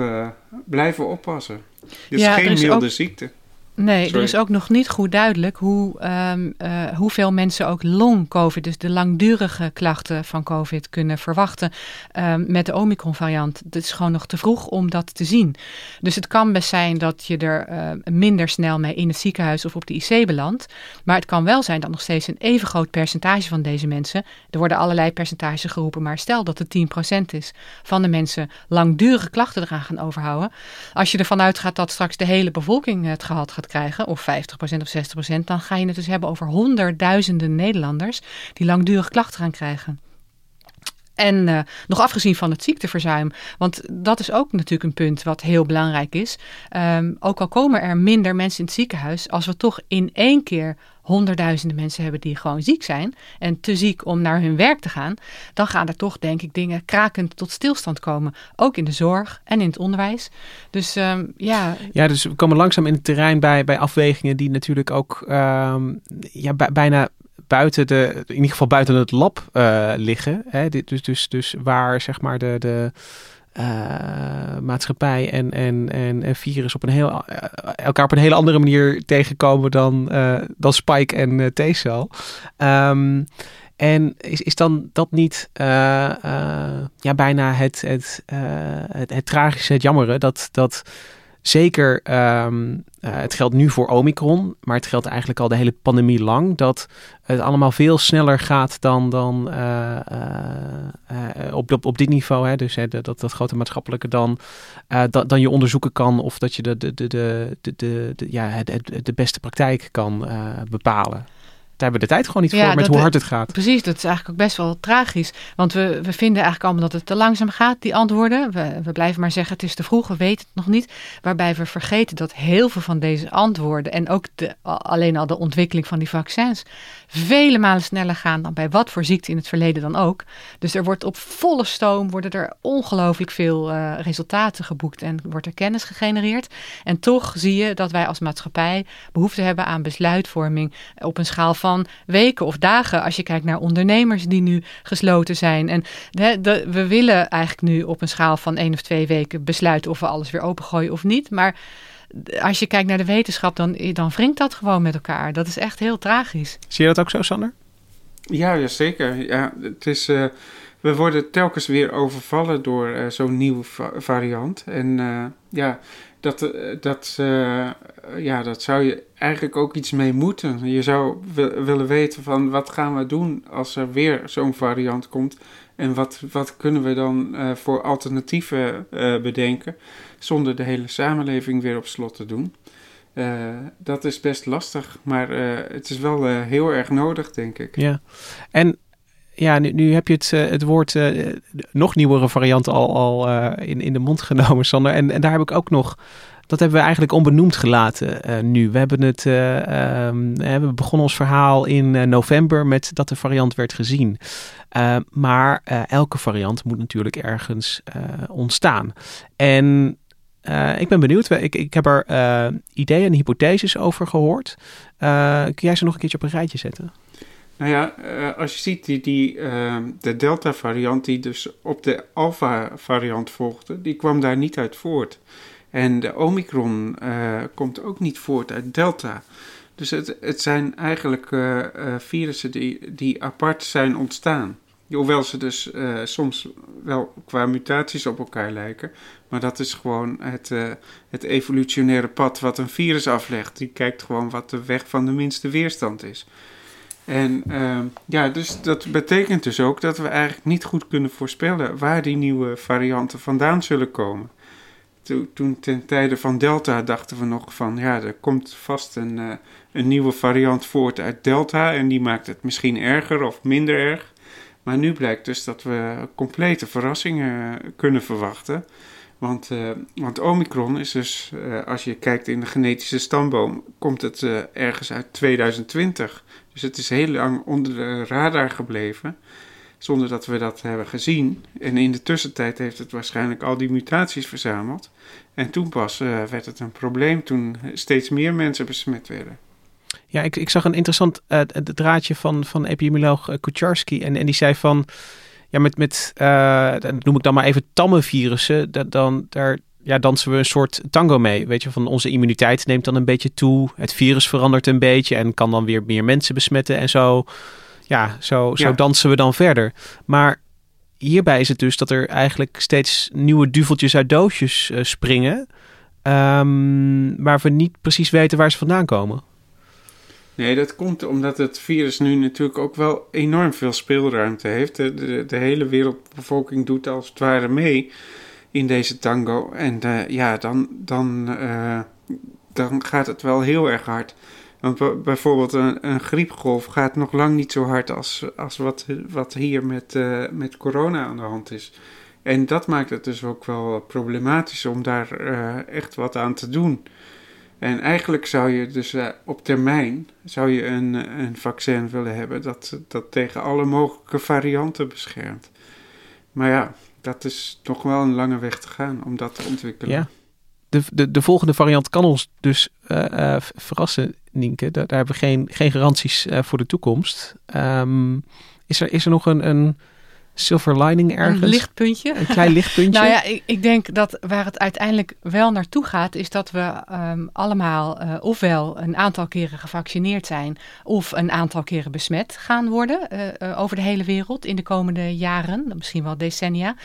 blijven oppassen. Het is ja, geen milde ziekte. Nee, er is ook nog niet goed duidelijk hoe, um, uh, hoeveel mensen ook long-COVID, dus de langdurige klachten van COVID, kunnen verwachten um, met de Omicron-variant. Het is gewoon nog te vroeg om dat te zien. Dus het kan best zijn dat je er uh, minder snel mee in het ziekenhuis of op de IC belandt. Maar het kan wel zijn dat nog steeds een even groot percentage van deze mensen, er worden allerlei percentages geroepen, maar stel dat het 10% is van de mensen langdurige klachten eraan gaan overhouden. Als je ervan uitgaat dat straks de hele bevolking het gehad gaat krijgen, of 50% of 60%, dan ga je het dus hebben over honderdduizenden Nederlanders die langdurig klachten gaan krijgen. En uh, nog afgezien van het ziekteverzuim, want dat is ook natuurlijk een punt wat heel belangrijk is. Um, ook al komen er minder mensen in het ziekenhuis, als we toch in één keer honderdduizenden mensen hebben die gewoon ziek zijn en te ziek om naar hun werk te gaan, dan gaan er toch, denk ik, dingen krakend tot stilstand komen. Ook in de zorg en in het onderwijs. Dus um, ja. Ja, dus we komen langzaam in het terrein bij, bij afwegingen die natuurlijk ook um, ja, bijna buiten de, in ieder geval buiten het lab uh, liggen. Hè? Dus, dus, dus waar zeg maar de, de uh, maatschappij en, en, en, en virus op een heel, uh, elkaar op een hele andere manier tegenkomen dan, uh, dan Spike en T-cell. Um, en is, is dan dat niet ja, bijna het, het, het, het, tragische, het jammere, dat, dat zeker, um, het geldt nu voor Omicron, maar het geldt eigenlijk al de hele pandemie lang, dat het allemaal veel sneller gaat dan, dan uh, uh, op, op, op dit niveau. Hè, dus hè, dat, dat grote maatschappelijke dan, dat, dan je onderzoeken kan of dat je de, de, de, de, de, de ja, het, de beste praktijk kan bepalen daar hebben we de tijd gewoon niet voor met hoe hard het gaat. Precies, dat is eigenlijk ook best wel tragisch. Want we, we vinden eigenlijk allemaal dat het te langzaam gaat, die antwoorden. We, we blijven maar zeggen, het is te vroeg, we weten het nog niet. Waarbij we vergeten dat heel veel van deze antwoorden... en ook de, alleen al de ontwikkeling van die vaccins... vele malen sneller gaan dan bij wat voor ziekte in het verleden dan ook. Dus er wordt op volle stoom, worden er ongelooflijk veel uh, resultaten geboekt... en wordt er kennis gegenereerd. En toch zie je dat wij als maatschappij behoefte hebben aan besluitvorming... op een schaal van van weken of dagen. Als je kijkt naar ondernemers die nu gesloten zijn. En de, de, we willen eigenlijk nu op een schaal van één of twee weken besluiten of we alles weer opengooien of niet. Maar als je kijkt naar de wetenschap, dan, dan wringt dat gewoon met elkaar. Dat is echt heel tragisch. Zie je dat ook zo, Sander? Ja, zeker. Ja, het is. Uh, we worden telkens weer overvallen door uh, zo'n nieuwe variant. En uh, ja, dat, uh, dat, ja, dat zou je eigenlijk ook iets mee moeten. Je zou willen weten van wat gaan we doen als er weer zo'n variant komt. En wat, wat kunnen we dan voor alternatieven bedenken zonder de hele samenleving weer op slot te doen. dat is best lastig, maar het is wel heel erg nodig, denk ik. Ja, en ja, nu, heb je het, uh, het woord uh, nog nieuwere variant al, al uh, in, in de mond [LAUGHS] genomen, Sander. En, en daar heb ik ook nog, dat hebben we eigenlijk onbenoemd gelaten nu. We hebben het, um, we begonnen ons verhaal in november met dat de variant werd gezien. maar elke variant moet natuurlijk ergens ontstaan. En ik ben benieuwd. Ik, ik heb er ideeën en hypotheses over gehoord. kun jij ze nog een keertje op een rijtje zetten? Nou ja, uh, als je ziet, die, die, uh, de Delta-variant die dus op de Alpha-variant volgde, die kwam daar niet uit voort. En de Omicron uh, komt ook niet voort uit Delta. Dus het, het zijn eigenlijk virussen die, die apart zijn ontstaan. Hoewel ze dus soms wel qua mutaties op elkaar lijken. Maar dat is gewoon het, het evolutionaire pad wat een virus aflegt. Die kijkt gewoon wat de weg van de minste weerstand is. En uh, ja, dus dat betekent dus ook dat we eigenlijk niet goed kunnen voorspellen waar die nieuwe varianten vandaan zullen komen. Toen, ten tijde van Delta dachten we nog van ja, er komt vast een, uh, een nieuwe variant voort uit Delta en die maakt het misschien erger of minder erg. Maar nu blijkt dus dat we complete verrassingen kunnen verwachten. Want, uh, want Omicron is dus, als je kijkt in de genetische stamboom, komt het ergens uit 2020. Dus het is heel lang onder de radar gebleven, zonder dat we dat hebben gezien. En in de tussentijd heeft het waarschijnlijk al die mutaties verzameld. En toen pas werd het een probleem, toen steeds meer mensen besmet werden. Ja, ik, ik zag een interessant draadje van, van epidemioloog Kucharski. En, en die zei van ja, met, met uh, noem ik dan maar even tamme virussen, dat, dan, daar ja, dansen we een soort tango mee. Weet je, van onze immuniteit neemt dan een beetje toe. Het virus verandert een beetje en kan dan weer meer mensen besmetten en zo. Ja, zo, zo dansen we dan verder. Maar hierbij is het dus dat er eigenlijk steeds nieuwe duveltjes uit doosjes uh, springen. Um, waar we niet precies weten waar ze vandaan komen. Nee, dat komt omdat het virus nu natuurlijk ook wel enorm veel speelruimte heeft. De, de, de hele wereldbevolking doet als het ware mee in deze tango. En uh, ja, dan, dan, uh, dan gaat het wel heel erg hard. Want bijvoorbeeld een, griepgolf gaat nog lang niet zo hard als, als wat, wat hier met, uh, met corona aan de hand is. En dat maakt het dus ook wel problematisch om daar echt wat aan te doen. En eigenlijk zou je dus op termijn zou je een, een vaccin willen hebben dat, dat tegen alle mogelijke varianten beschermt. Maar ja, dat is toch wel een lange weg te gaan om dat te ontwikkelen. Ja. De, de, de volgende variant kan ons dus uh, uh, verrassen, Nienke. Daar, hebben we geen, geen garanties voor de toekomst. Um, is, er, is er nog een, een silver lining ergens. Een lichtpuntje. Een klein lichtpuntje. [LAUGHS] nou ja, ik, ik, denk dat waar het uiteindelijk wel naartoe gaat, is dat we um, allemaal uh, ofwel een aantal keren gevaccineerd zijn, of een aantal keren besmet gaan worden uh, uh, over de hele wereld in de komende jaren, misschien wel decennia.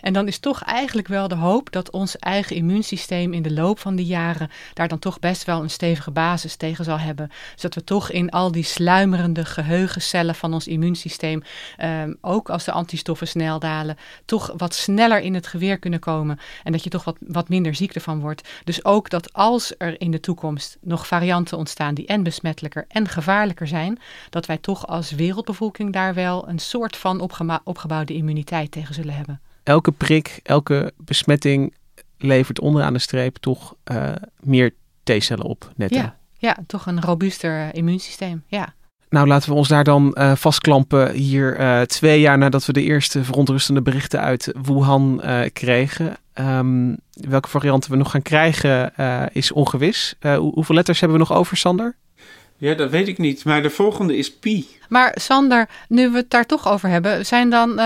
En dan is toch eigenlijk wel de hoop dat ons eigen immuunsysteem in de loop van de jaren daar dan toch best wel een stevige basis tegen zal hebben. Zodat we toch in al die sluimerende geheugencellen van ons immuunsysteem, um, ook als de anti antistoffen snel dalen, toch wat sneller in het geweer kunnen komen en dat je toch wat, wat minder ziek ervan wordt. Dus ook dat als er in de toekomst nog varianten ontstaan die en besmettelijker en gevaarlijker zijn, dat wij toch als wereldbevolking daar wel een soort van opgebouwde immuniteit tegen zullen hebben. Elke prik, elke besmetting levert onderaan de streep toch uh, meer T-cellen op, net. Ja, ja, toch een robuuster immuunsysteem. Ja. Nou, laten we ons daar dan uh, vastklampen hier uh, twee jaar nadat we de eerste verontrustende berichten uit Wuhan uh, kregen. Um, welke varianten we nog gaan krijgen is ongewis. Hoe, hoeveel letters hebben we nog over, Sander? Ja, dat weet ik niet, maar de volgende is pi. Maar Sander, nu we het daar toch over hebben, zijn dan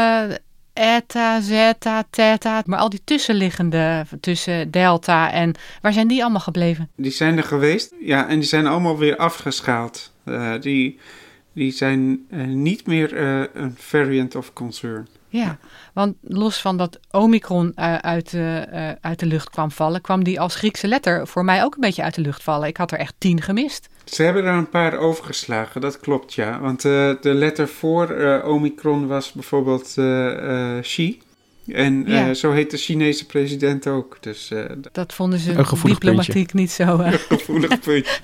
eta, zeta, theta, maar al die tussenliggende tussen delta en waar zijn die allemaal gebleven? Die zijn er geweest, ja, en die zijn allemaal weer afgeschaald. die die zijn eh, niet meer eh, een variant of concern. Ja, want los van dat Omicron uh, uit, uh, uh, uit de lucht kwam vallen, kwam die als Griekse letter voor mij ook een beetje uit de lucht vallen. Ik had er echt tien gemist. Ze hebben er een paar overgeslagen, dat klopt ja. Want de letter voor Omicron was bijvoorbeeld Xi. En ja. uh, zo heet de Chinese president ook. Dus, uh, dat vonden ze diplomatiek puntje. niet zo. Uh... [LAUGHS] gevoelig [LAUGHS] puntje.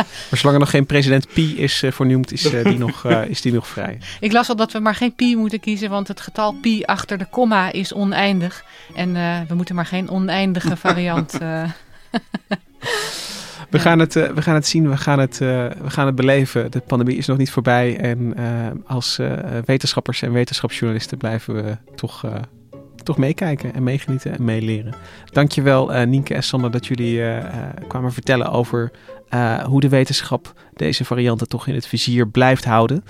maar zolang er nog geen president Pi is vernoemd, is, die [LAUGHS] nog, is die nog vrij. Ik las al dat we maar geen Pi moeten kiezen, want het getal Pi achter de komma is oneindig. En we moeten maar geen oneindige variant. We, gaan het, we gaan het zien, we gaan het, we gaan het beleven. De pandemie is nog niet voorbij. En als wetenschappers en wetenschapsjournalisten blijven we toch toch meekijken en meegenieten en meeleren. Dankjewel uh, Nienke en Sander dat jullie uh, uh, kwamen vertellen over hoe de wetenschap deze varianten toch in het vizier blijft houden.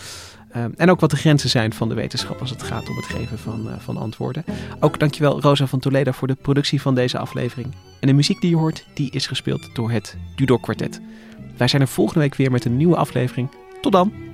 en ook wat de grenzen zijn van de wetenschap als het gaat om het geven van, van antwoorden. Ook dankjewel Rosa van Toledo voor de productie van deze aflevering. En de muziek die je hoort, die is gespeeld door het Dudok Quartet. Wij zijn er volgende week weer met een nieuwe aflevering. Tot dan!